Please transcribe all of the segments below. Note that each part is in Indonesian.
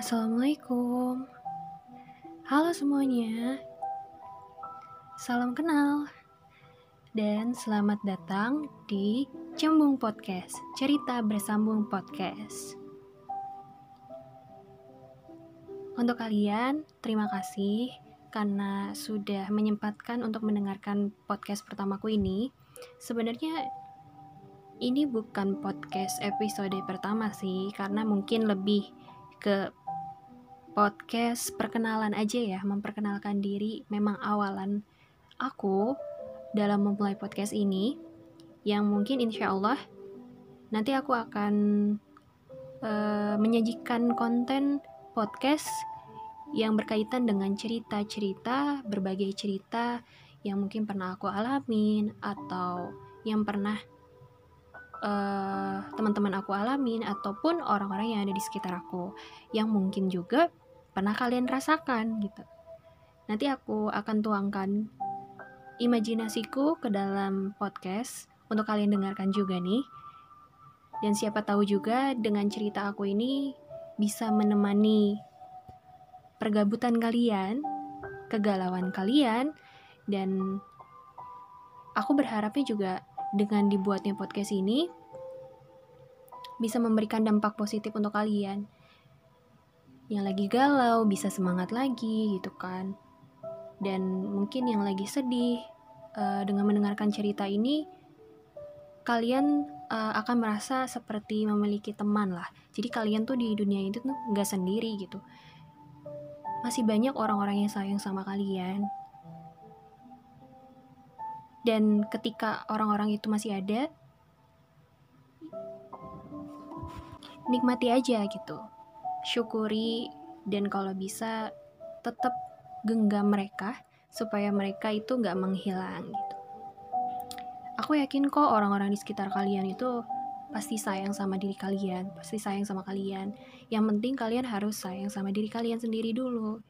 Assalamualaikum. Halo semuanya. Salam kenal. Dan selamat datang di Cembung Podcast, Cerita Bersambung Podcast. Untuk kalian, terima kasih karena sudah menyempatkan untuk mendengarkan podcast pertamaku ini. Sebenarnya ini bukan podcast episode pertama sih, karena mungkin lebih ke podcast perkenalan aja ya, memperkenalkan diri. Memang awalan aku dalam memulai podcast ini, yang mungkin insya Allah nanti aku akan uh, menyajikan konten podcast yang berkaitan dengan cerita-cerita, berbagai cerita yang mungkin pernah aku alamin atau yang pernah uh, teman-teman aku alamin ataupun orang-orang yang ada di sekitar aku yang mungkin juga pernah kalian rasakan gitu. Nanti aku akan tuangkan imajinasiku ke dalam podcast untuk kalian dengarkan juga nih. Dan siapa tahu juga dengan cerita aku ini bisa menemani pergabutan kalian, kegalauan kalian, dan aku berharapnya juga dengan dibuatnya podcast ini bisa memberikan dampak positif untuk kalian yang lagi galau bisa semangat lagi gitu kan. Dan mungkin yang lagi sedih uh, dengan mendengarkan cerita ini kalian uh, akan merasa seperti memiliki teman lah. Jadi kalian tuh di dunia itu tuh nggak sendiri gitu. Masih banyak orang-orang yang sayang sama kalian. Dan ketika orang-orang itu masih ada nikmati aja gitu syukuri dan kalau bisa tetap genggam mereka supaya mereka itu nggak menghilang gitu. Aku yakin kok orang-orang di sekitar kalian itu pasti sayang sama diri kalian pasti sayang sama kalian. Yang penting kalian harus sayang sama diri kalian sendiri dulu.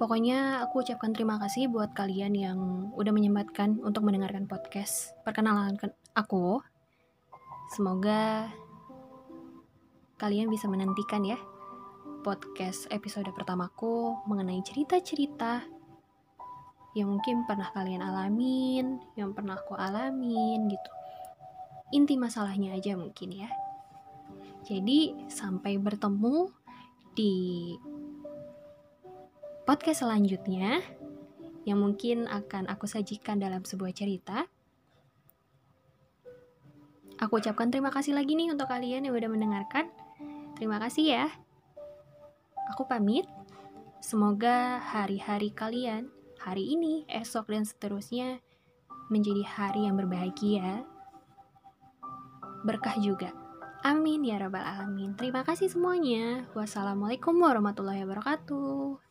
Pokoknya aku ucapkan terima kasih buat kalian yang udah menyempatkan untuk mendengarkan podcast perkenalan aku. Semoga kalian bisa menantikan ya podcast episode pertamaku mengenai cerita-cerita yang mungkin pernah kalian alamin, yang pernah aku alamin gitu. Inti masalahnya aja mungkin ya. Jadi sampai bertemu di podcast selanjutnya yang mungkin akan aku sajikan dalam sebuah cerita. Aku ucapkan terima kasih lagi nih untuk kalian yang udah mendengarkan. Terima kasih ya. Aku pamit. Semoga hari-hari kalian, hari ini, esok, dan seterusnya menjadi hari yang berbahagia. Berkah juga. Amin ya rabbal alamin. Terima kasih semuanya. Wassalamualaikum warahmatullahi wabarakatuh.